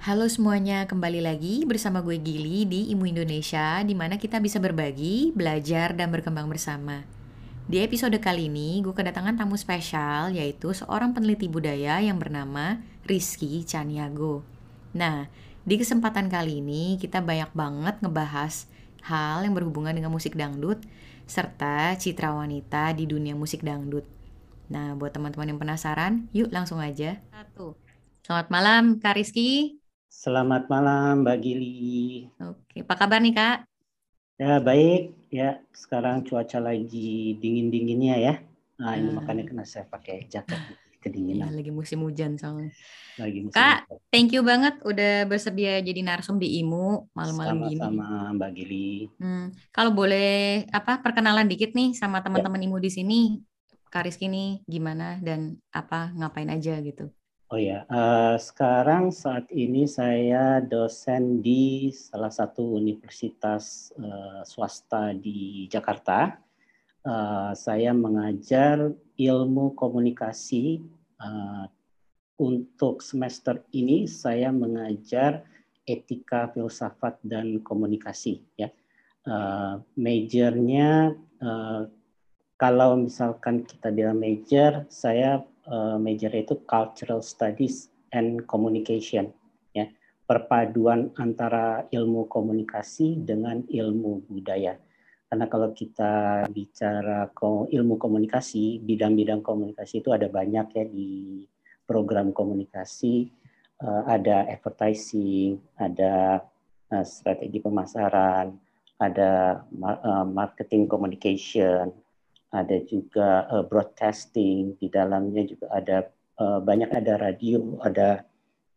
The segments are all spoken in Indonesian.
Halo semuanya, kembali lagi bersama gue Gili di Imu Indonesia, di mana kita bisa berbagi, belajar, dan berkembang bersama. Di episode kali ini, gue kedatangan tamu spesial, yaitu seorang peneliti budaya yang bernama Rizky Caniago. Nah, di kesempatan kali ini, kita banyak banget ngebahas hal yang berhubungan dengan musik dangdut, serta citra wanita di dunia musik dangdut. Nah, buat teman-teman yang penasaran, yuk langsung aja. Satu. Selamat malam, Kak Rizky. Selamat malam, Mbak Gili. Oke, apa kabar nih Kak? Ya baik, ya sekarang cuaca lagi dingin-dinginnya ya. Nah ini Ah. makanya kena saya pakai jaket kedinginan. lagi musim hujan soalnya. Lagi musim Kak, hujan. thank you banget udah bersedia jadi narsum di IMU malam-malam gini. Sama-sama Mbak Gili. Hmm, kalau boleh apa perkenalan dikit nih sama teman-teman IMU di sini, Kak Rizky nih gimana dan apa ngapain aja gitu. Oh ya, eh, sekarang saat ini saya dosen di salah satu universitas eh, swasta di Jakarta. Eh, saya mengajar ilmu komunikasi. eh, untuk semester ini saya mengajar etika, filsafat dan komunikasi. Ya, Eh, majornya eh, kalau misalkan kita bilang major, saya uh, major itu cultural studies and communication ya. Perpaduan antara ilmu komunikasi dengan ilmu budaya. Karena kalau kita bicara ilmu komunikasi bidang-bidang komunikasi itu ada banyak ya di program komunikasi. Uh, ada advertising ada uh, strategi pemasaran ada mar- marketing communication ada juga uh, broadcasting di dalamnya juga ada uh, banyak ada radio ada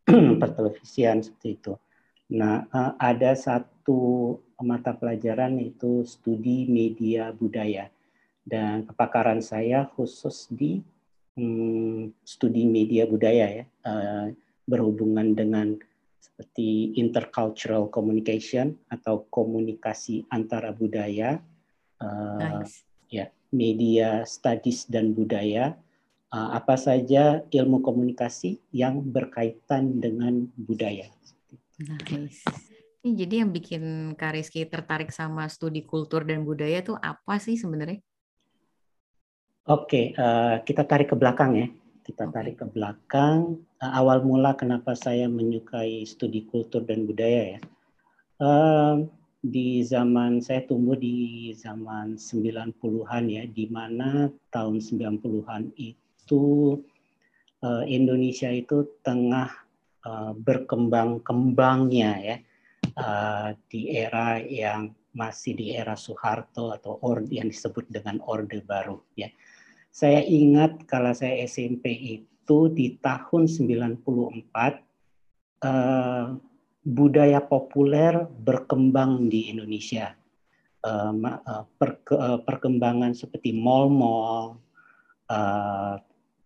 pertelevisian seperti itu. Nah uh, ada satu mata pelajaran yaitu studi media budaya dan kepakaran saya khusus di hmm, studi media budaya ya uh, berhubungan dengan seperti intercultural communication atau komunikasi antara budaya. Uh, Nice. Media studies dan budaya, uh, apa saja ilmu komunikasi yang berkaitan dengan budaya. Nice. Ini jadi yang bikin Kak Rizky tertarik sama studi kultur dan budaya tuh apa sih sebenarnya? Oke, uh, kita tarik ke belakang ya. Kita tarik ke belakang. Uh, awal mula kenapa saya menyukai studi kultur dan budaya ya. Um, di zaman saya tumbuh di zaman 90-an ya, di mana tahun 90-an itu uh, Indonesia itu tengah uh, berkembang-kembangnya ya uh, di era yang masih di era Soeharto atau orde yang disebut dengan Orde Baru ya. Saya ingat kalau saya SMP itu di tahun 94 uh, budaya populer berkembang di Indonesia. Uh, perke- uh, perkembangan seperti mall-mall, uh,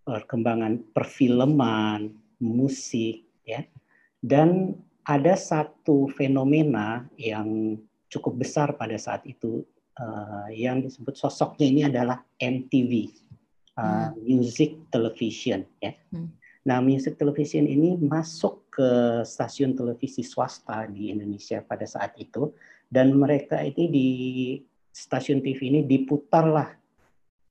perkembangan perfilman, musik, ya, dan ada satu fenomena yang cukup besar pada saat itu yang disebut sosoknya ini adalah MTV, uh, Music Television, ya. Hmm. Nah, music television ini masuk ke stasiun televisi swasta di Indonesia pada saat itu dan mereka ini di stasiun TV ini diputarlah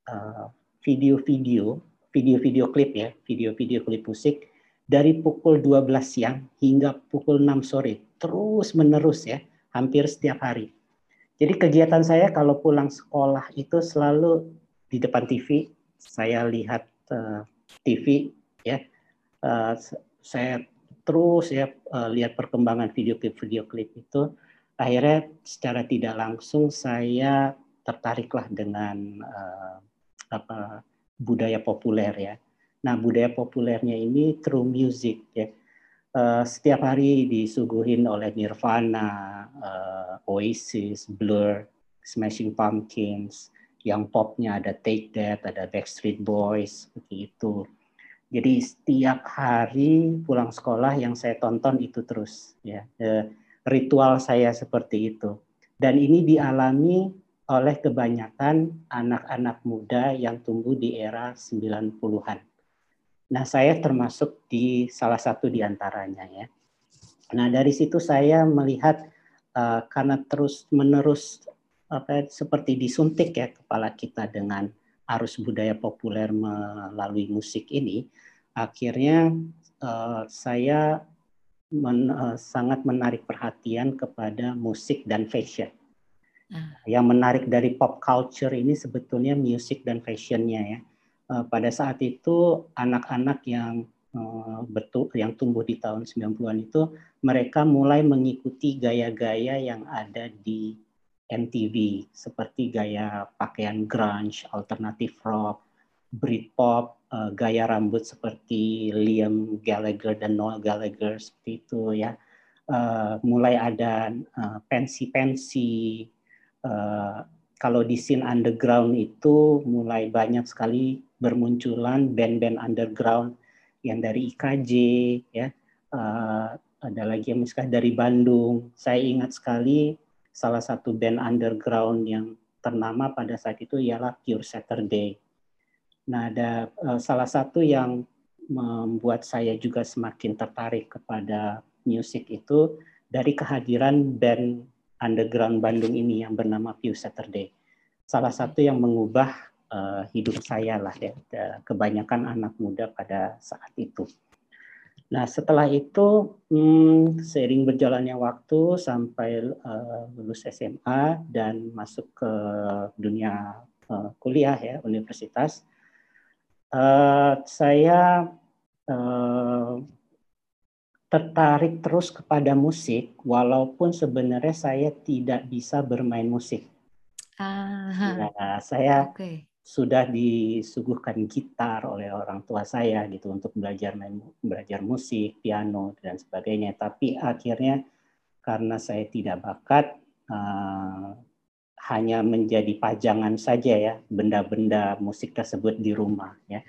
uh, video-video, video-video klip ya, video-video klip musik dari pukul 12 siang hingga pukul 6 sore, terus menerus ya, hampir setiap hari. Jadi kegiatan saya kalau pulang sekolah itu selalu di depan TV, saya lihat uh, TV ya, Uh, saya terus ya uh, lihat perkembangan video klip video klip itu akhirnya secara tidak langsung saya tertariklah dengan uh, apa budaya populer ya. Nah budaya populernya ini through music ya. Uh, setiap hari disuguhin oleh Nirvana, uh, Oasis, Blur, Smashing Pumpkins, yang popnya ada Take That, ada Backstreet Boys, seperti. Jadi setiap hari pulang sekolah yang saya tonton itu terus ya. E, ritual saya seperti itu. Dan ini dialami oleh kebanyakan anak-anak muda yang tumbuh di era 90-an. Nah, saya termasuk di salah satu di antaranya ya. Nah dari situ saya melihat uh, karena terus menerus apa seperti disuntik ya kepala kita dengan arus budaya populer melalui musik ini, akhirnya uh, saya men, uh, sangat menarik perhatian kepada musik dan fashion. Uh. Yang menarik dari pop culture ini sebetulnya musik dan fashionnya ya. Uh, pada saat itu anak-anak yang uh, betul yang tumbuh di tahun 90-an itu mereka mulai mengikuti gaya-gaya yang ada di MTV seperti gaya pakaian grunge, alternative rock, Britpop, uh, gaya rambut seperti Liam Gallagher dan Noel Gallagher seperti itu ya. Uh, mulai ada uh, pensi-pensi. Uh, kalau di scene underground itu mulai banyak sekali bermunculan band-band underground yang dari IKJ ya. Uh, ada lagi yang misalkan dari Bandung. Saya ingat sekali salah satu band underground yang ternama pada saat itu ialah Pure Saturday. Nah, ada uh, salah satu yang membuat saya juga semakin tertarik kepada musik itu dari kehadiran band underground Bandung ini yang bernama Pure Saturday. Salah satu yang mengubah uh, hidup saya lah ya, kebanyakan anak muda pada saat itu. Nah, setelah itu hmm, seiring berjalannya waktu sampai uh, lulus SMA dan masuk ke dunia uh, kuliah ya universitas, uh, saya uh, tertarik terus kepada musik walaupun sebenarnya saya tidak bisa bermain musik. Uh, nah, saya okay sudah disuguhkan gitar oleh orang tua saya gitu untuk belajar main belajar musik, piano dan sebagainya. Tapi akhirnya karena saya tidak bakat uh, hanya menjadi pajangan saja ya benda-benda musik tersebut di rumah ya.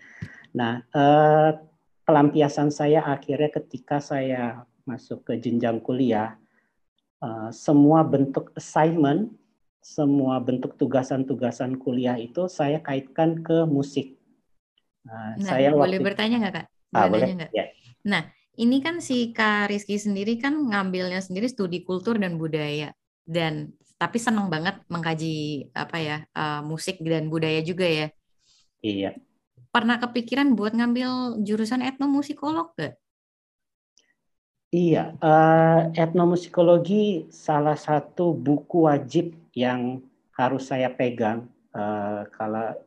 Nah, uh, pelampiasan saya akhirnya ketika saya masuk ke jenjang kuliah uh, semua bentuk assignment semua bentuk tugasan-tugasan kuliah itu saya kaitkan ke musik. Nah, nah saya boleh waktu... bertanya nggak kak? Ah, boleh. Nggak? Ya. Nah, ini kan si Kak Rizky sendiri kan ngambilnya sendiri studi kultur dan budaya dan tapi senang banget mengkaji apa ya uh, musik dan budaya juga ya. Iya. Pernah kepikiran buat ngambil jurusan etnomusikolog gak? Iya, uh, etnomusikologi salah satu buku wajib yang harus saya pegang uh, kalau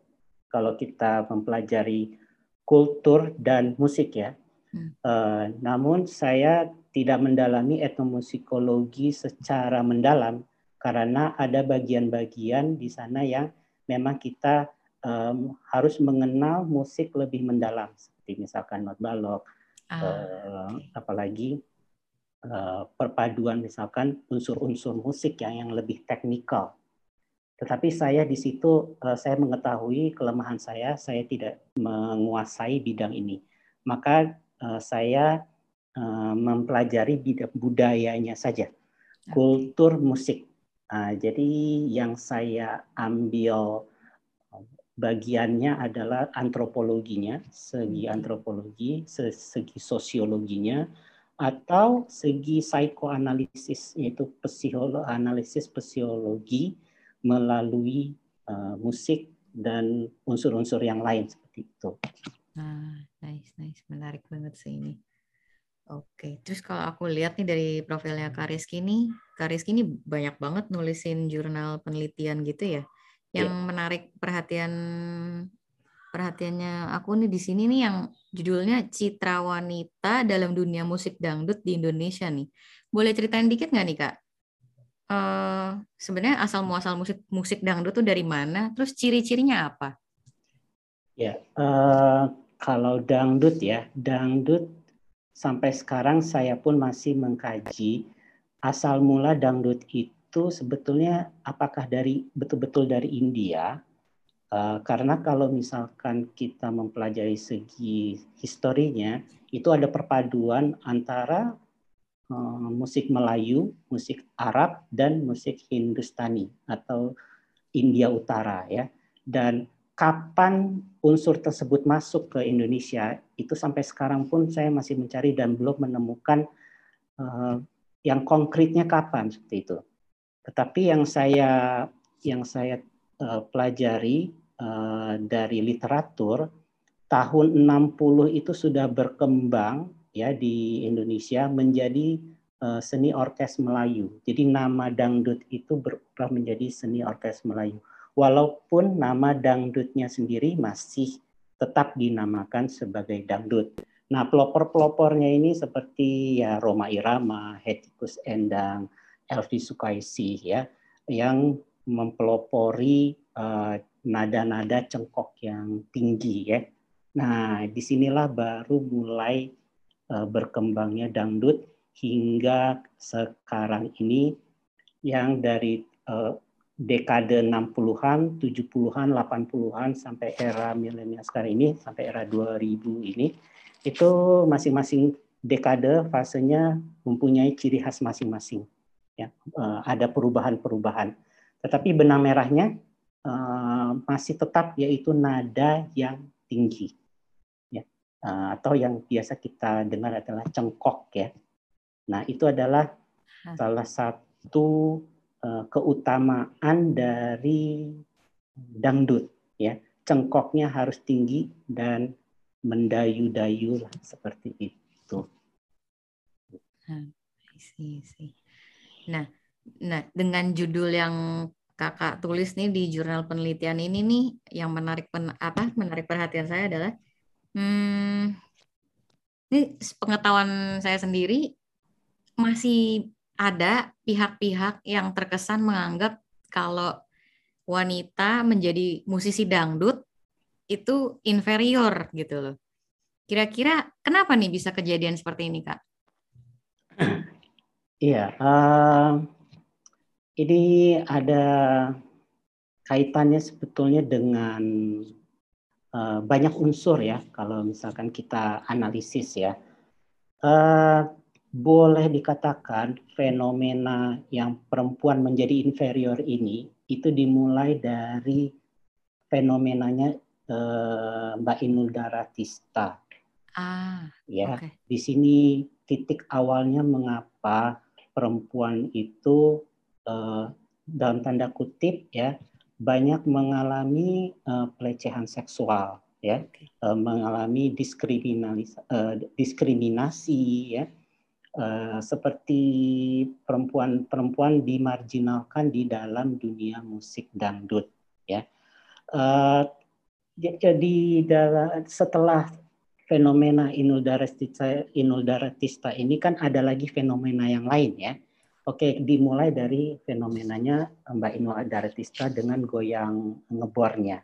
kalau kita mempelajari kultur dan musik ya. Hmm. Uh, namun saya tidak mendalami etnomusikologi secara mendalam karena ada bagian-bagian di sana yang memang kita um, harus mengenal musik lebih mendalam seperti misalkan not balok, ah. uh, apalagi Eh, perpaduan misalkan unsur-unsur musik yang yang lebih teknikal. Tetapi saya di situ uh, saya mengetahui kelemahan saya, saya tidak menguasai bidang ini. Maka uh, saya mempelajari bidang budayanya saja, kultur musik. Uh, jadi yang saya ambil bagiannya adalah antropologinya, segi antropologi, segi sosiologinya, atau segi psikoanalisis yaitu psikolog analisis psikologi melalui uh, musik dan unsur-unsur yang lain seperti itu. Nah, nice, nice, menarik banget sih ini. Oke, terus kalau aku lihat nih dari profilnya Kariski ini, Kariski ini banyak banget nulisin jurnal penelitian gitu ya, yang yeah. menarik perhatian perhatiannya aku nih di sini nih yang judulnya Citra Wanita dalam Dunia Musik Dangdut di Indonesia nih. Boleh ceritain dikit nggak nih kak? Uh, sebenarnya asal muasal musik musik dangdut tuh dari mana? Terus ciri-cirinya apa? Ya, uh, kalau dangdut ya, dangdut sampai sekarang saya pun masih mengkaji asal mula dangdut itu sebetulnya apakah dari betul-betul dari India Eh, karena kalau misalkan kita mempelajari segi historinya, itu ada perpaduan antara uh, musik Melayu, musik Arab, dan musik Hindustani atau India Utara ya. Dan kapan unsur tersebut masuk ke Indonesia itu sampai sekarang pun saya masih mencari dan belum menemukan uh, yang konkretnya kapan seperti itu. Tetapi yang saya yang saya uh, pelajari uh, dari literatur tahun 60 itu sudah berkembang ya di Indonesia menjadi uh, seni orkes Melayu. Jadi nama dangdut itu berubah menjadi seni orkes Melayu. Walaupun nama dangdutnya sendiri masih tetap dinamakan sebagai dangdut. Nah, pelopor-pelopornya ini seperti ya Roma Irama, Hetikus Endang, Elvi Sukaisi ya yang mempelopori eh, nada-nada cengkok yang tinggi ya. Nah, di sinilah baru mulai uh, berkembangnya dangdut hingga sekarang ini yang dari uh, dekade 60-an, 70-an, 80-an sampai era milenial sekarang ini sampai era 2000 ini itu masing-masing dekade fasenya mempunyai ciri khas masing-masing. Ya, uh, ada perubahan-perubahan. Tetapi benang merahnya uh, masih tetap yaitu nada yang tinggi. Ya, uh, atau yang biasa kita dengar adalah cengkok ya. Nah, itu adalah salah satu uh, keutamaan dari dangdut ya. Cengkoknya harus tinggi dan mendayu-dayu lah seperti itu. Nah, nah dengan judul yang kakak tulis nih di jurnal penelitian ini nih, yang menarik pen, apa menarik perhatian saya adalah, hmm, ini pengetahuan saya sendiri masih ada pihak-pihak yang terkesan menganggap kalau wanita menjadi musisi dangdut itu inferior gitu loh. Kira-kira kenapa nih bisa kejadian seperti ini, Kak? Iya, uh, ini ada kaitannya sebetulnya dengan uh, banyak unsur ya, kalau misalkan kita analisis ya. Uh, boleh dikatakan fenomena yang perempuan menjadi inferior ini itu dimulai dari fenomenanya uh, Mbak Inul Daratista. Ah, ya, okay. di sini titik awalnya mengapa perempuan itu uh, dalam tanda kutip ya banyak mengalami uh, pelecehan seksual ya, uh, mengalami diskriminasi uh, diskriminasi ya. Uh, seperti perempuan-perempuan dimarginalkan di dalam dunia musik dangdut ya. Uh, jadi setelah fenomena Inul Daratista, Inul Daratista ini kan ada lagi fenomena yang lain ya. Oke, dimulai dari fenomenanya Mbak Inul Daratista dengan goyang ngebornya.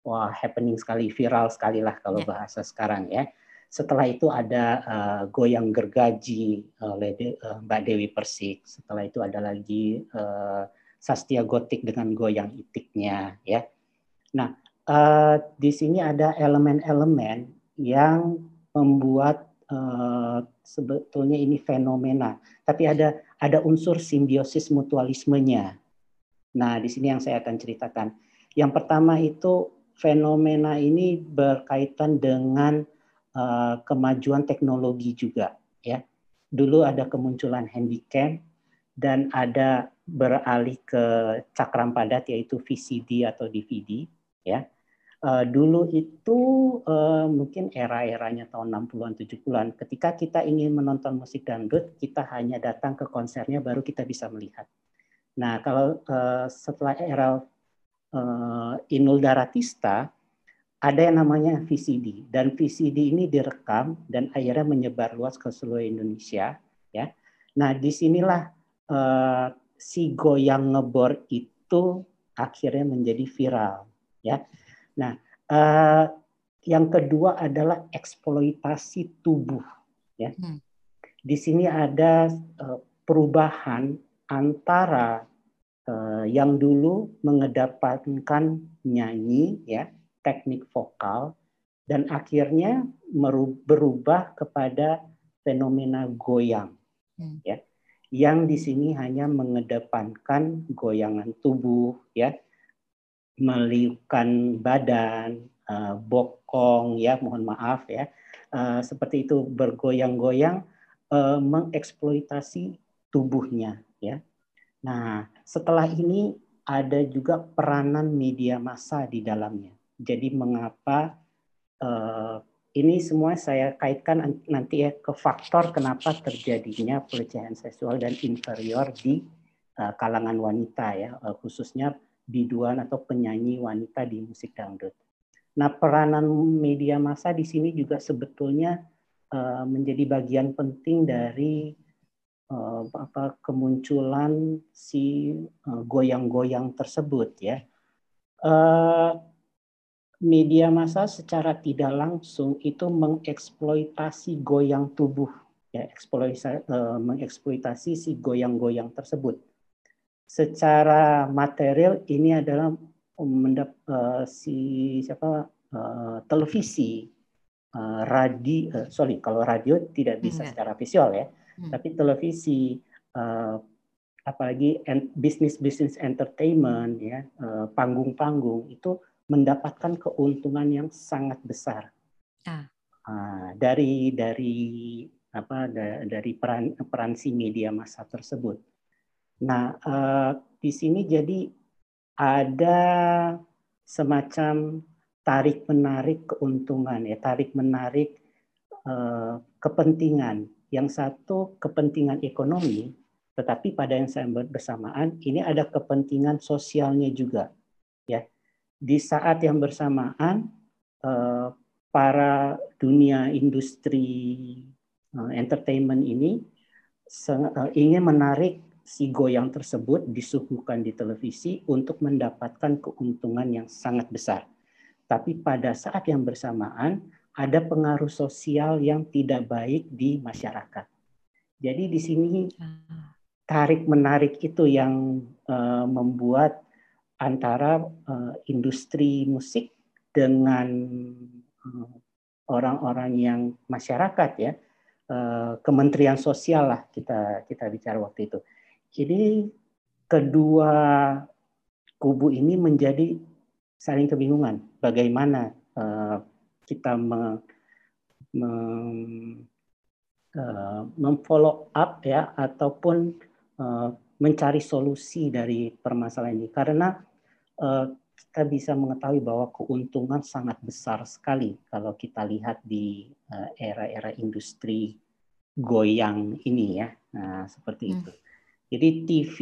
Wah, happening sekali, viral sekali lah kalau ya. bahasa sekarang ya. Setelah itu ada uh, goyang gergaji oleh uh, Mbak Dewi Persik. Setelah itu ada lagi uh, Sastia Gotik dengan goyang itiknya ya. Nah, uh, di sini ada elemen-elemen yang membuat uh, sebetulnya ini fenomena, tapi ada ada unsur simbiosis mutualismenya. Nah, di sini yang saya akan ceritakan. Yang pertama itu fenomena ini berkaitan dengan uh, kemajuan teknologi juga, ya. Dulu ada kemunculan handycam dan ada beralih ke cakram padat yaitu VCD atau DVD, ya uh, dulu itu uh, mungkin era-eranya tahun 60-an 70-an ketika kita ingin menonton musik dangdut kita hanya datang ke konsernya baru kita bisa melihat. Nah, kalau uh, setelah era uh, Inul Daratista ada yang namanya VCD dan VCD ini direkam dan akhirnya menyebar luas ke seluruh Indonesia ya. Nah, di sinilah uh, si goyang ngebor itu akhirnya menjadi viral ya Nah, uh, yang kedua adalah eksploitasi tubuh. Ya, hmm. di sini ada uh, perubahan antara uh, yang dulu mengedepankan nyanyi, ya, teknik vokal, dan akhirnya berubah kepada fenomena goyang, hmm. ya, yang di sini hanya mengedepankan goyangan tubuh, ya, meliukan badan, uh, bokong ya, mohon maaf ya. Uh, seperti itu bergoyang-goyang uh, mengeksploitasi tubuhnya ya. Nah, setelah ini ada juga peranan media massa di dalamnya. Jadi mengapa uh, ini semua saya kaitkan nanti ya ke faktor kenapa terjadinya pelecehan seksual dan inferior di uh, kalangan wanita ya, uh, khususnya biduan atau penyanyi wanita di musik dangdut. Nah, peranan media massa di sini juga sebetulnya uh, menjadi bagian penting dari uh, apa kemunculan si goyang-goyang uh, tersebut ya. Uh, media massa secara tidak langsung itu mengeksploitasi goyang tubuh ya eksploitasi uh, mengeksploitasi si goyang-goyang tersebut secara material ini adalah mendap uh, si siapa uh, televisi uh, radio uh, sorry kalau radio tidak bisa hmm. secara visual ya hmm. tapi televisi uh, apalagi bisnis bisnis entertainment ya panggung-panggung itu mendapatkan keuntungan yang sangat besar ah. uh, dari dari apa dari peran peran si media massa tersebut. Nah uh, di sini jadi ada semacam tarik menarik keuntungan ya tarik menarik uh, kepentingan. Yang satu kepentingan ekonomi, tetapi pada yang saya bersamaan ini ada kepentingan sosialnya juga ya di saat yang bersamaan eh, para dunia industri eh, entertainment ini eh, ingin menarik si goyang tersebut disuguhkan di televisi untuk mendapatkan keuntungan yang sangat besar. Tapi pada saat yang bersamaan ada pengaruh sosial yang tidak baik di masyarakat. Jadi di sini tarik menarik itu yang membuat antara uh, industri musik dengan uh, orang-orang yang masyarakat ya uh, Kementerian Sosial lah kita kita bicara waktu itu. Jadi kedua kubu ini menjadi saling kebingungan. Bagaimana uh, kita me, me, uh, memfollow up ya ataupun uh, mencari solusi dari permasalahan ini. Karena uh, kita bisa mengetahui bahwa keuntungan sangat besar sekali kalau kita lihat di uh, era-era industri goyang ini ya. Nah seperti hmm. itu jadi TV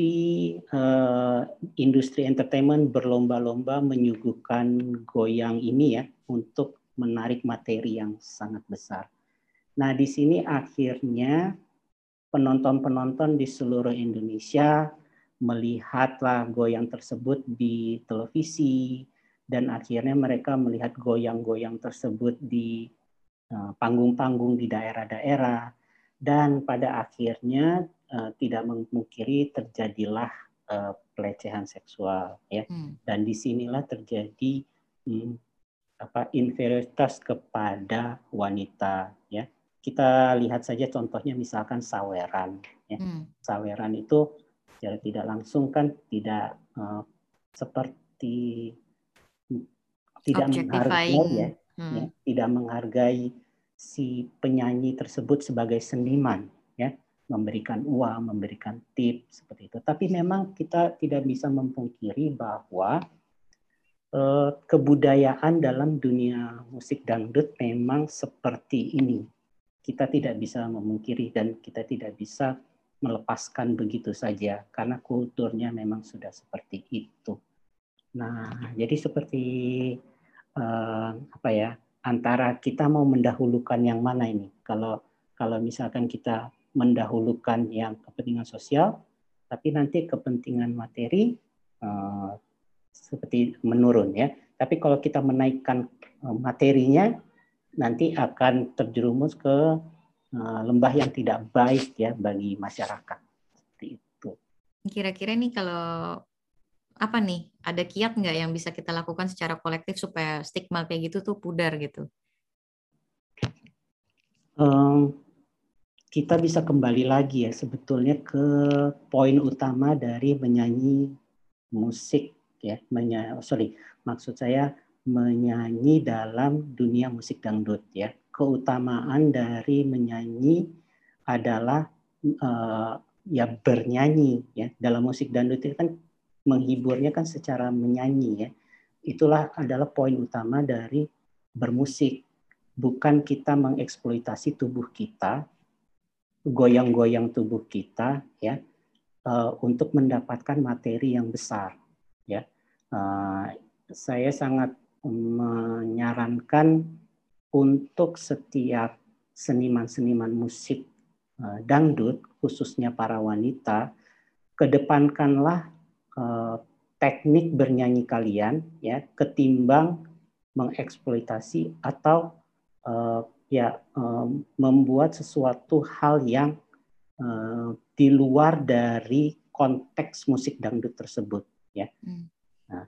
uh, eh, industri entertainment berlomba-lomba menyuguhkan goyang ini ya untuk menarik materi yang sangat besar. Nah, di sini akhirnya penonton-penonton di seluruh Indonesia melihatlah goyang tersebut di televisi dan akhirnya mereka melihat goyang-goyang tersebut di eh, panggung-panggung di daerah-daerah dan pada akhirnya uh, tidak memungkiri terjadilah uh, pelecehan seksual ya hmm. dan di sinilah terjadi hmm, apa inferioritas kepada wanita ya kita lihat saja contohnya misalkan saweran. Ya. Hmm. Saweran itu secara tidak langsung kan tidak uh, seperti tidak menghargai ya, hmm. ya, tidak menghargai si penyanyi tersebut sebagai seniman memberikan uang, memberikan tip seperti itu. Tapi memang kita tidak bisa memungkiri bahwa eh, kebudayaan dalam dunia musik dangdut memang seperti ini kita tidak bisa memungkiri dan kita tidak bisa melepaskan begitu saja karena kulturnya memang sudah seperti itu. Nah, jadi seperti uh, apa ya antara kita mau mendahulukan yang mana ini? Kalau kalau misalkan kita mendahulukan yang kepentingan sosial, tapi nanti kepentingan materi uh, seperti menurun ya. Tapi kalau kita menaikkan uh, materinya, nanti akan terjerumus ke uh, lembah yang tidak baik ya bagi masyarakat. Seperti itu. Kira-kira nih kalau apa nih ada kiat nggak yang bisa kita lakukan secara kolektif supaya stigma kayak gitu tuh pudar gitu? Um, kita bisa kembali lagi ya sebetulnya ke poin utama dari menyanyi musik ya menyanyi sorry maksud saya menyanyi dalam dunia musik dangdut ya. Keutamaan dari menyanyi adalah uh, ya bernyanyi ya. Dalam musik dangdut itu kan menghiburnya kan secara menyanyi ya. Itulah adalah poin utama dari bermusik. Bukan kita mengeksploitasi tubuh kita goyang-goyang tubuh kita ya uh, untuk mendapatkan materi yang besar ya. Uh, saya sangat menyarankan untuk setiap seniman-seniman musik uh, dangdut khususnya para wanita kedepankanlah uh, teknik bernyanyi kalian ya ketimbang mengeksploitasi atau uh, ya um, membuat sesuatu hal yang uh, di luar dari konteks musik dangdut tersebut ya. Hmm. Nah,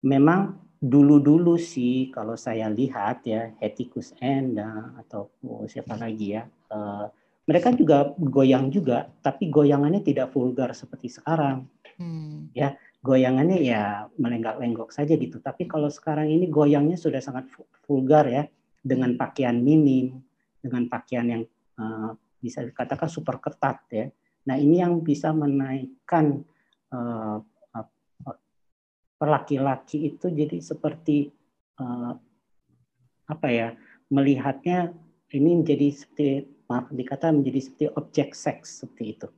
memang dulu-dulu sih kalau saya lihat ya Hetikus Enda atau oh, siapa lagi ya uh, mereka juga goyang juga tapi goyangannya tidak vulgar seperti sekarang hmm. ya goyangannya ya melenggak-lenggok saja gitu tapi kalau sekarang ini goyangnya sudah sangat vulgar ya dengan pakaian minim, dengan pakaian yang uh, bisa dikatakan super ketat ya. Nah ini yang bisa menaikkan uh, laki-laki itu jadi seperti uh, apa ya melihatnya ini menjadi seperti maaf dikata menjadi seperti objek seks seperti itu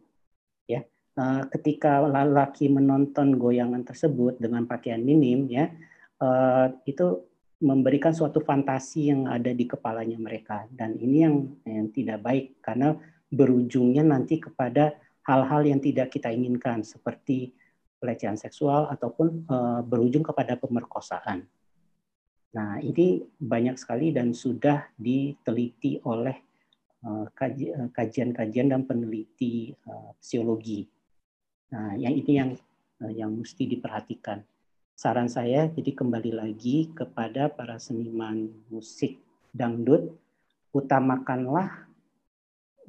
ya uh, ketika laki menonton goyangan tersebut dengan pakaian minim ya uh, itu memberikan suatu fantasi yang ada di kepalanya mereka dan ini yang, yang tidak baik karena berujungnya nanti kepada hal-hal yang tidak kita inginkan seperti pelecehan seksual ataupun uh, berujung kepada pemerkosaan. Nah, ini banyak sekali dan sudah diteliti oleh uh, kajian-kajian dan peneliti uh, psikologi. Nah, yang ini yang yang mesti diperhatikan saran saya jadi kembali lagi kepada para seniman musik dangdut utamakanlah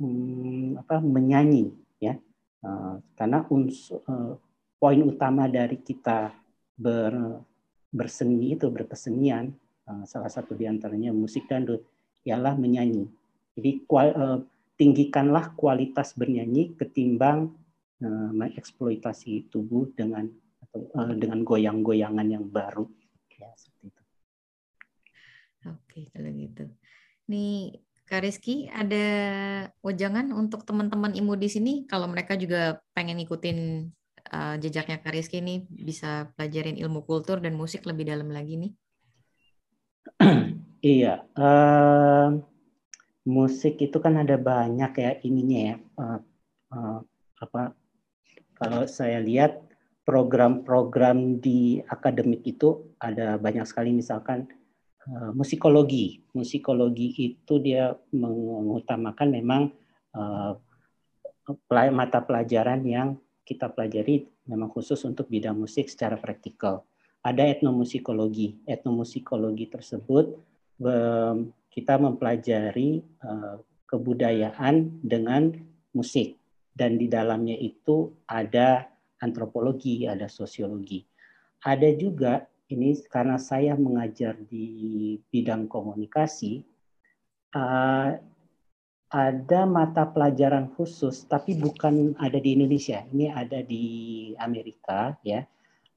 hmm, apa menyanyi ya. Uh, karena unsur uh, poin utama dari kita ber, berseni itu berkesenian uh, salah satu di antaranya musik dangdut ialah menyanyi. Jadi kual, uh, tinggikanlah kualitas bernyanyi ketimbang uh, mengeksploitasi tubuh dengan uh, dengan goyang-goyangan yang baru ya seperti itu. Oke kalau gitu. Nih Kak Rizky, ada wejangan untuk teman-teman IMU di sini kalau mereka juga pengen ngikutin uh, jejaknya Kak Rizky ini bisa pelajarin ilmu kultur dan musik lebih dalam lagi nih? iya, uh, musik itu kan ada banyak ya ininya ya. Uh, uh, apa kalau saya lihat program-program di akademik itu ada banyak sekali misalkan uh, musikologi. Musikologi itu dia mengutamakan memang uh, mata pelajaran yang kita pelajari memang khusus untuk bidang musik secara praktikal. Ada etnomusikologi. Etnomusikologi tersebut kita mempelajari uh, kebudayaan dengan musik dan di dalamnya itu ada antropologi, ada sosiologi. Ada juga ini karena saya mengajar di bidang komunikasi, uh, ada mata pelajaran khusus, tapi bukan ada di Indonesia. Ini ada di Amerika, ya.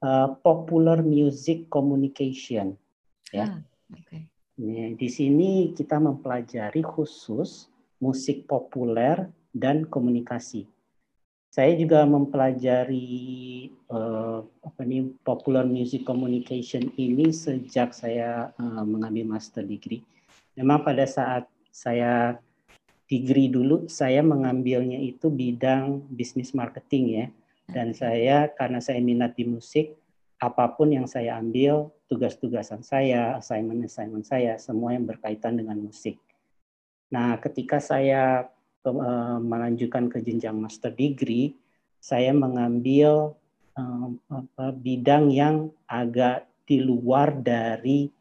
Uh, Popular Music Communication, ya. Ah, okay. di sini kita mempelajari khusus musik populer dan komunikasi saya juga mempelajari uh, apa nih popular music communication ini sejak saya uh, mengambil master degree. Memang pada saat saya degree dulu saya mengambilnya itu bidang bisnis marketing ya. Dan saya karena saya minat di musik, apa pun yang saya ambil, tugas-tugasan saya, assignment-assignment saya, semua yang berkaitan dengan musik. Nah, ketika saya uh, melanjutkan ke jenjang master degree, saya mengambil apa, bidang yang agak di luar dari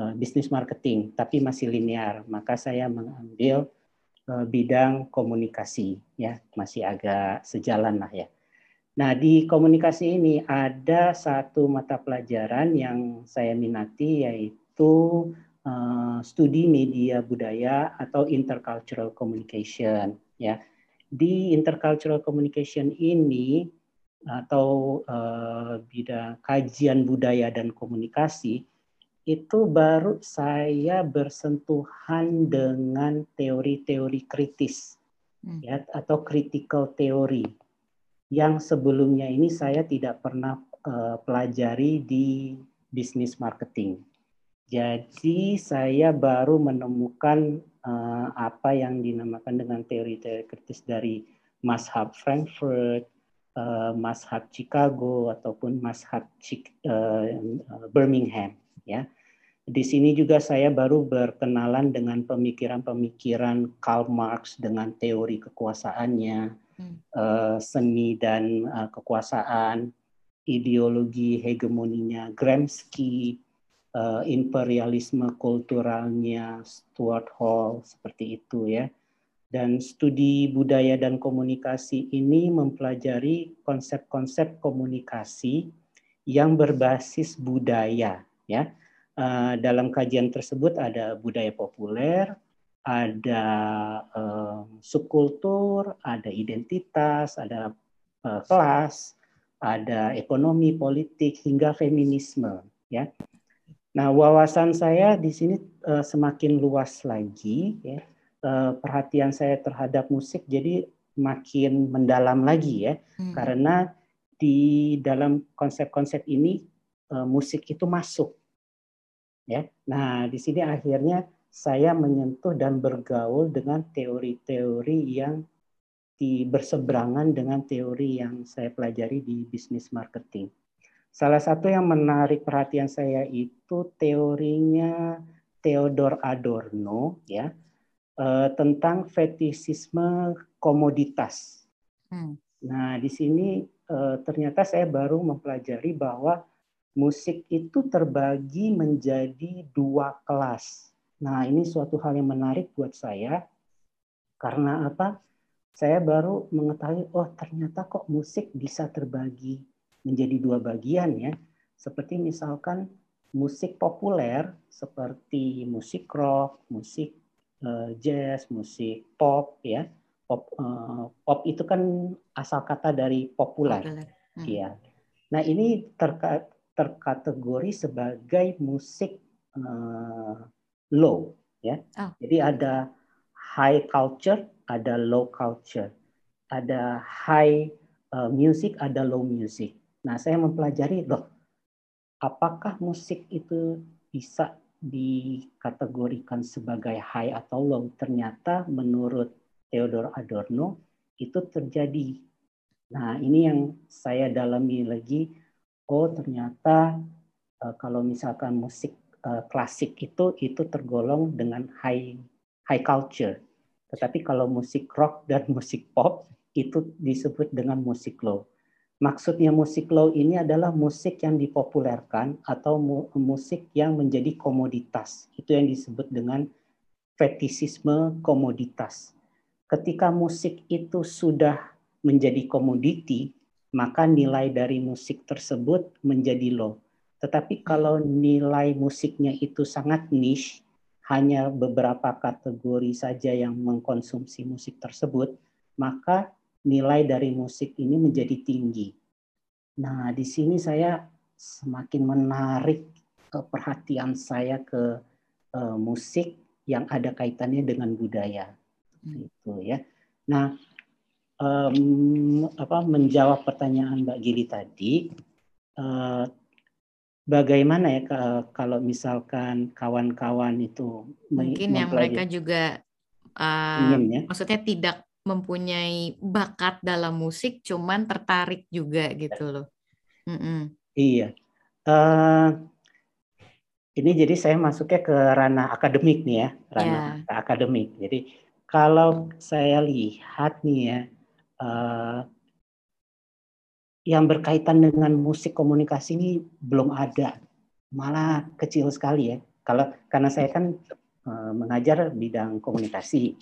uh, bisnis marketing, tapi masih linear. Maka saya mengambil bidang komunikasi, ya masih agak sejalan lah ya. Nah di komunikasi ini ada satu mata pelajaran yang saya minati yaitu uh, studi media budaya atau intercultural communication ya di intercultural communication ini atau uh, bidang kajian budaya dan komunikasi itu baru saya bersentuhan dengan teori-teori kritis hmm. ya atau critical theory yang sebelumnya ini saya tidak pernah uh, pelajari di bisnis marketing. Jadi saya baru menemukan uh, apa yang dinamakan dengan teori-teori kritis dari Mashab Frankfurt, uh, Mashab Chicago ataupun Mashab uh, Birmingham. Ya, di sini juga saya baru berkenalan dengan pemikiran-pemikiran Karl Marx dengan teori kekuasaannya, hmm. uh, seni dan uh, kekuasaan, ideologi hegemoninya Gramsci, uh, imperialisme kulturalnya Stuart Hall seperti itu ya. Dan studi budaya dan komunikasi ini mempelajari konsep-konsep komunikasi yang berbasis budaya ya. Uh, dalam kajian tersebut ada budaya populer, ada um, subkultur, ada identitas, ada uh, kelas, ada ekonomi, politik hingga feminisme ya. Nah, wawasan saya di sini uh, semakin luas lagi, ya. uh, perhatian saya terhadap musik jadi makin mendalam lagi ya, hmm. karena di dalam konsep-konsep ini uh, musik itu masuk, ya. Nah, di sini akhirnya saya menyentuh dan bergaul dengan teori-teori yang di berseberangan dengan teori yang saya pelajari di bisnis marketing. Salah satu yang menarik perhatian saya itu teorinya Theodor Adorno ya eh, tentang fetisisme komoditas. Hmm. Nah di sini eh, ternyata saya baru mempelajari bahwa musik itu terbagi menjadi dua kelas. Nah ini suatu hal yang menarik buat saya karena apa? Saya baru mengetahui oh ternyata kok musik bisa terbagi menjadi dua bagian ya. Seperti misalkan musik populer seperti musik rock, musik uh, jazz, musik pop ya. Pop uh, pop itu kan asal kata dari populer. Hmm. Iya. Nah, ini terka terkategori sebagai musik uh, low ya. Oh. Jadi ada high culture, ada low culture. Ada high uh, music, ada low music. Nah, saya mempelajari loh, apakah musik itu bisa dikategorikan sebagai high atau low? Ternyata menurut Theodor Adorno itu terjadi. Nah, ini yang saya dalami lagi. Oh, ternyata uh, kalau misalkan musik uh, klasik itu itu tergolong dengan high high culture. Tetapi kalau musik rock dan musik pop itu disebut dengan musik low. Maksudnya musik low ini adalah musik yang dipopulerkan atau musik yang menjadi komoditas. Itu yang disebut dengan fetisisme komoditas. Ketika musik itu sudah menjadi komoditi, maka nilai dari musik tersebut menjadi low. Tetapi kalau nilai musiknya itu sangat niche, hanya beberapa kategori saja yang mengkonsumsi musik tersebut, maka nilai dari musik ini menjadi tinggi. Nah, di sini saya semakin menarik perhatian saya ke uh, musik yang ada kaitannya dengan budaya. Hmm. Itu ya. Nah, um, apa menjawab pertanyaan Mbak Gili tadi, uh, bagaimana ya kalau misalkan kawan-kawan itu mungkin yang mereka juga uh, ingin, ya? maksudnya tidak mempunyai bakat dalam musik, cuman tertarik juga gitu loh. Mm -mm. Iya. Uh, ini jadi saya masuknya ke ranah akademik nih ya, ranah yeah. akademik. Jadi kalau saya lihat nih ya, uh, yang berkaitan dengan musik komunikasi ini belum ada, malah kecil sekali ya. Kalau karena saya kan uh, mengajar bidang komunikasi,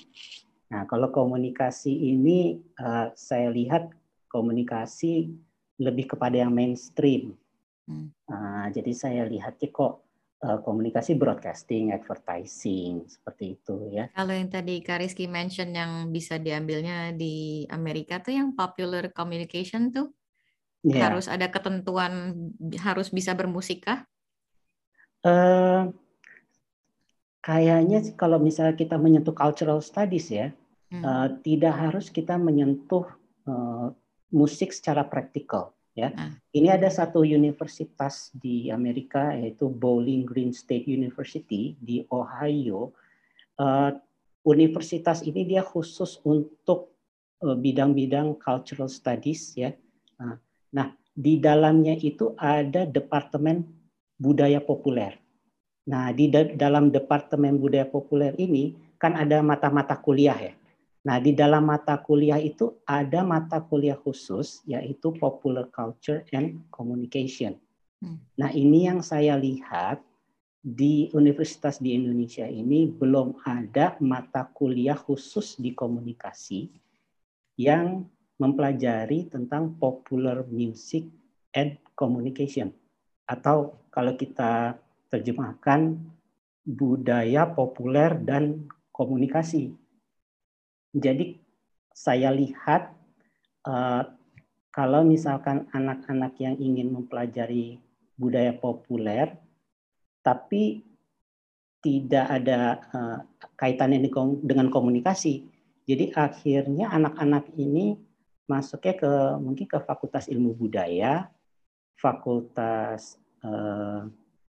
Nah, kalau komunikasi ini uh, saya lihat komunikasi lebih kepada yang mainstream. Hmm. Uh, jadi saya lihatnya kok uh, komunikasi broadcasting, advertising seperti itu ya. Kalau yang tadi Kariski mention yang bisa diambilnya di Amerika tuh yang popular communication tuh yeah. harus ada ketentuan harus bisa bermusik kah? Uh, kayaknya kalau misalnya kita menyentuh cultural studies ya, hmm. uh, tidak harus kita menyentuh uh, musik secara praktikal ya. Hmm. Ini ada satu universitas di Amerika yaitu Bowling Green State University di Ohio. Uh, universitas ini dia khusus untuk uh, bidang-bidang cultural studies ya. Nah, nah, di dalamnya itu ada departemen budaya populer. Nah, di dalam departemen budaya populer ini kan ada mata-mata kuliah ya. Nah, di dalam mata kuliah itu ada mata kuliah khusus yaitu Popular Culture and Communication. Hmm. Nah, ini yang saya lihat di universitas di Indonesia ini belum ada mata kuliah khusus di komunikasi yang mempelajari tentang popular music and communication atau kalau kita terjemahkan budaya populer dan komunikasi jadi saya lihat uh, kalau misalkan anak-anak yang ingin mempelajari budaya populer, tapi tidak ada uh, kaitannya dengan komunikasi. Jadi akhirnya anak-anak ini masuknya ke mungkin ke Fakultas Ilmu Budaya, Fakultas uh,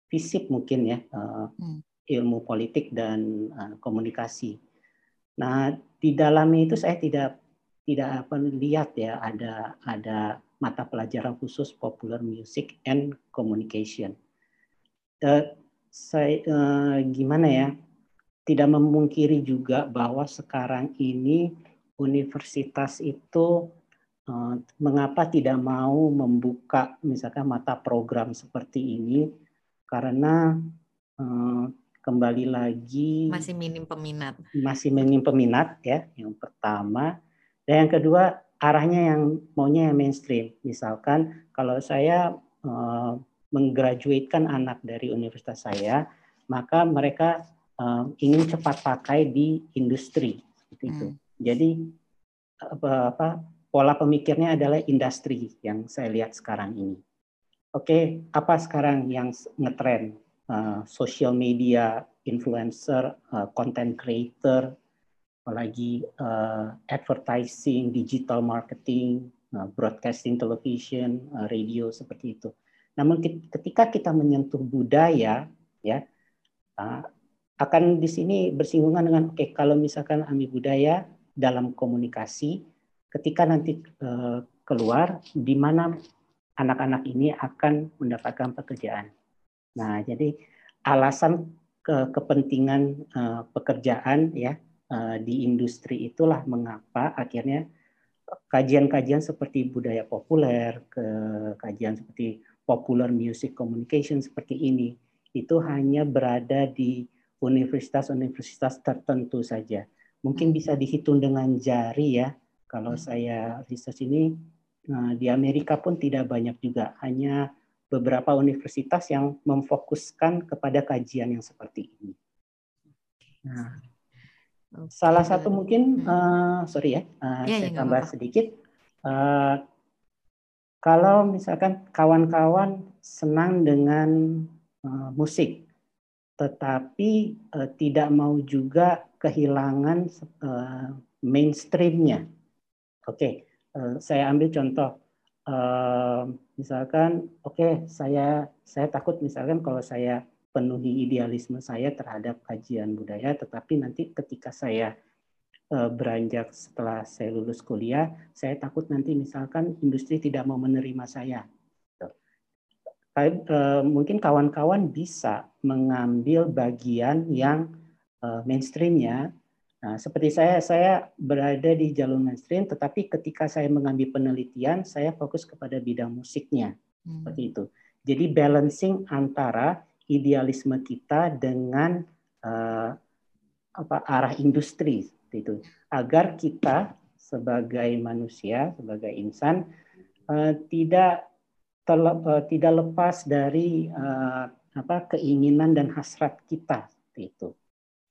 Fisip mungkin ya, uh, hmm. Ilmu Politik dan uh, Komunikasi. Nah, di dalamnya itu saya tidak tidak apa lihat ya ada ada mata pelajaran khusus popular music and communication. Uh, saya uh, gimana ya? Tidak memungkiri juga bahwa sekarang ini universitas itu uh, mengapa tidak mau membuka misalkan mata program seperti ini karena uh, kembali lagi masih minim peminat. Masih minim peminat ya, yang pertama. Dan yang kedua arahnya yang maunya yang mainstream. Misalkan kalau saya uh, menggraduatekan anak dari universitas saya, maka mereka uh, ingin cepat pakai di industri seperti itu. Hmm. Jadi apa, apa pola pemikirnya adalah industri yang saya lihat sekarang ini. Oke, apa sekarang yang ngetrend? Uh, social media influencer, uh, content creator, apalagi uh, advertising, digital marketing, uh, broadcasting television, uh, radio seperti itu. Namun ketika kita menyentuh budaya, ya uh, akan di sini bersinggungan dengan oke okay, kalau misalkan ambil budaya dalam komunikasi, ketika nanti uh, keluar di mana anak-anak ini akan mendapatkan pekerjaan. Nah, jadi alasan ke kepentingan uh, pekerjaan ya uh, di industri itulah mengapa akhirnya kajian-kajian seperti budaya populer, ke kajian seperti popular music communication seperti ini itu hanya berada di universitas-universitas tertentu saja. Mungkin bisa dihitung dengan jari ya. Kalau hmm. saya research ini eh, di Amerika pun tidak banyak juga, hanya beberapa universitas yang memfokuskan kepada kajian yang seperti ini. Nah, okay. salah satu mungkin, uh, sorry ya, uh, ya, saya ya, tambah apa. sedikit. Uh, kalau misalkan kawan-kawan senang dengan uh, musik, tetapi uh, tidak mau juga kehilangan uh, mainstreamnya. Oke, okay. uh, saya ambil contoh misalkan oke okay, saya saya takut misalkan kalau saya penuhi idealisme saya terhadap kajian budaya tetapi nanti ketika saya uh, beranjak setelah saya lulus kuliah saya takut nanti misalkan industri tidak mau menerima saya. Uh, mungkin kawan-kawan bisa mengambil bagian yang uh, mainstreamnya Nah, seperti saya, saya berada di jalur mainstream, tetapi ketika saya mengambil penelitian, saya fokus kepada bidang musiknya, hmm. seperti itu. Jadi balancing antara idealisme kita dengan uh, apa arah industri, itu, agar kita sebagai manusia, sebagai insan, uh, tidak terlep, uh, tidak lepas dari uh, apa keinginan dan hasrat kita itu.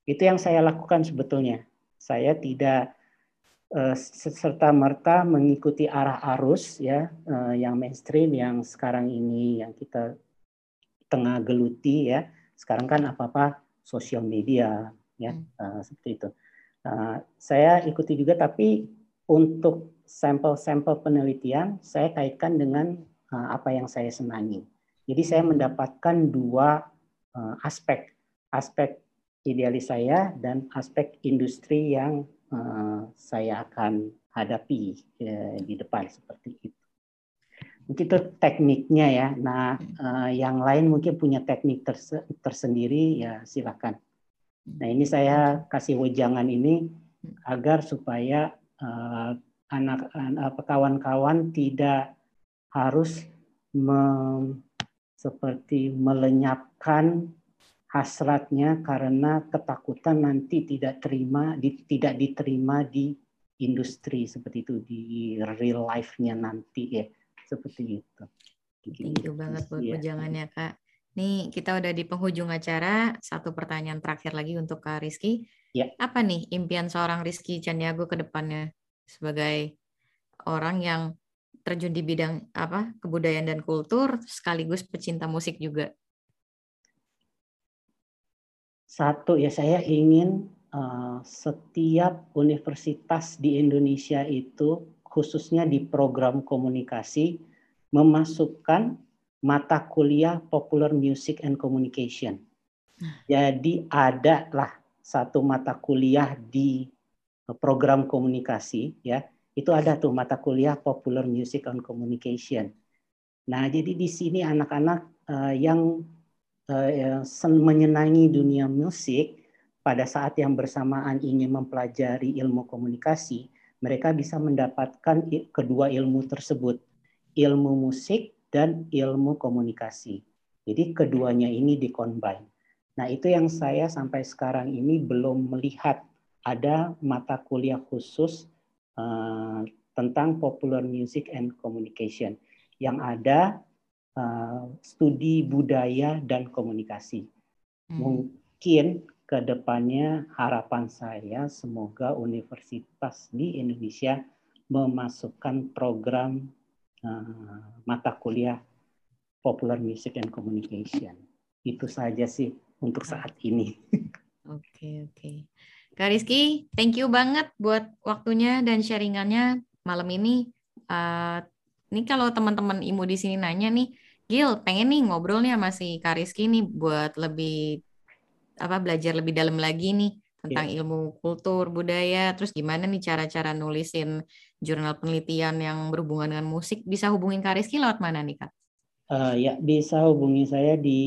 Itu yang saya lakukan sebetulnya. Saya tidak uh, serta merta mengikuti arah arus ya uh, yang mainstream yang sekarang ini yang kita tengah geluti ya. Sekarang kan apa-apa sosial media ya hmm. uh, seperti itu. Uh, saya ikuti juga tapi untuk sampel-sampel penelitian saya kaitkan dengan uh, apa yang saya senangi. Jadi saya mendapatkan dua uh, aspek, aspek idealis saya dan aspek industri yang uh, saya akan hadapi uh, di depan seperti itu. Mungkin itu tekniknya ya. Nah, uh, yang lain mungkin punya teknik terse tersendiri ya silakan. Nah, ini saya kasih wejangan ini agar supaya uh, anak, anak kawan-kawan tidak harus seperti melenyapkan hasratnya karena ketakutan nanti tidak terima di, tidak diterima di industri seperti itu di real life-nya nanti ya seperti itu. Thank you banget buat ya. ujangannya kak. Nih kita udah di penghujung acara. Satu pertanyaan terakhir lagi untuk kak Rizky. Ya. Apa nih impian seorang Rizky Caniago ke depannya sebagai orang yang terjun di bidang apa kebudayaan dan kultur sekaligus pecinta musik juga? Satu ya saya ingin uh, setiap universitas di Indonesia itu khususnya di program komunikasi memasukkan mata kuliah Popular Music and Communication. Nah. Jadi ada lah satu mata kuliah di program komunikasi ya itu ada tuh mata kuliah Popular Music and Communication. Nah, jadi di sini anak-anak uh, yang menyenangi dunia musik pada saat yang bersamaan ingin mempelajari ilmu komunikasi, mereka bisa mendapatkan kedua ilmu tersebut, ilmu musik dan ilmu komunikasi. Jadi keduanya ini dikombin. Nah, itu yang saya sampai sekarang ini belum melihat ada mata kuliah khusus uh, tentang popular music and communication yang ada uh, studi budaya dan komunikasi. Hmm. Mungkin ke depannya harapan saya semoga universitas di Indonesia memasukkan program uh, mata kuliah popular music and communication. Itu saja sih untuk saat ini. Oke, okay, oke. Okay. Kak Rizky, thank you banget buat waktunya dan sharingannya malam ini. Uh, ini kalau teman-teman Imu di sini nanya nih, Gil, pengen nih ngobrol nih sama si Kak Rizky nih buat lebih apa belajar lebih dalam lagi nih tentang yeah. ilmu kultur budaya terus gimana nih cara-cara nulisin jurnal penelitian yang berhubungan dengan musik bisa hubungin Kak Rizky lewat mana nih Kak? Uh, ya bisa hubungi saya di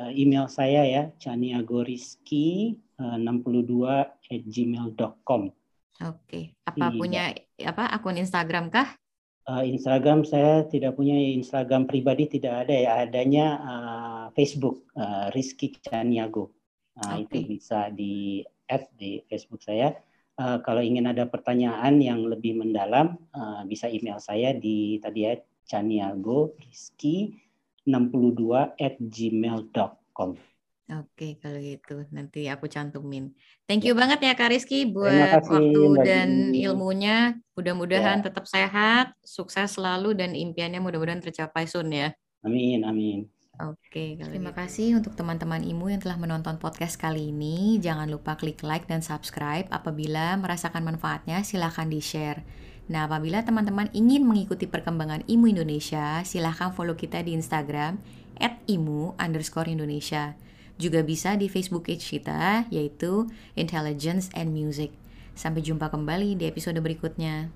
uh, email saya ya caniagoriski 62 at gmail.com. Oke, apa iya. punya apa akun Instagram kah? Uh, Instagram saya tidak punya Instagram pribadi tidak ada ya adanya uh, Facebook uh, Rizky Caniago. Nah, okay. itu bisa di add di Facebook saya. Uh, kalau ingin ada pertanyaan yang lebih mendalam uh, bisa email saya di tadi ya Caniago Rizky 62 at gmail.com. Oke, kalau gitu nanti aku cantumin. Thank you ya. banget ya Kak Rizky buat kasih, waktu dan ilmunya. Mudah-mudahan ya. tetap sehat, sukses selalu dan impiannya mudah-mudahan tercapai soon ya. Amin, amin. Oke, terima gitu. kasih untuk teman-teman IMU yang telah menonton podcast kali ini. Jangan lupa klik like dan subscribe. Apabila merasakan manfaatnya, silahkan di-share. Nah, apabila teman-teman ingin mengikuti perkembangan IMU Indonesia, silahkan follow kita di Instagram at IMU underscore Indonesia. Juga bisa di Facebook page kita, yaitu Intelligence and Music. Sampai jumpa kembali di episode berikutnya.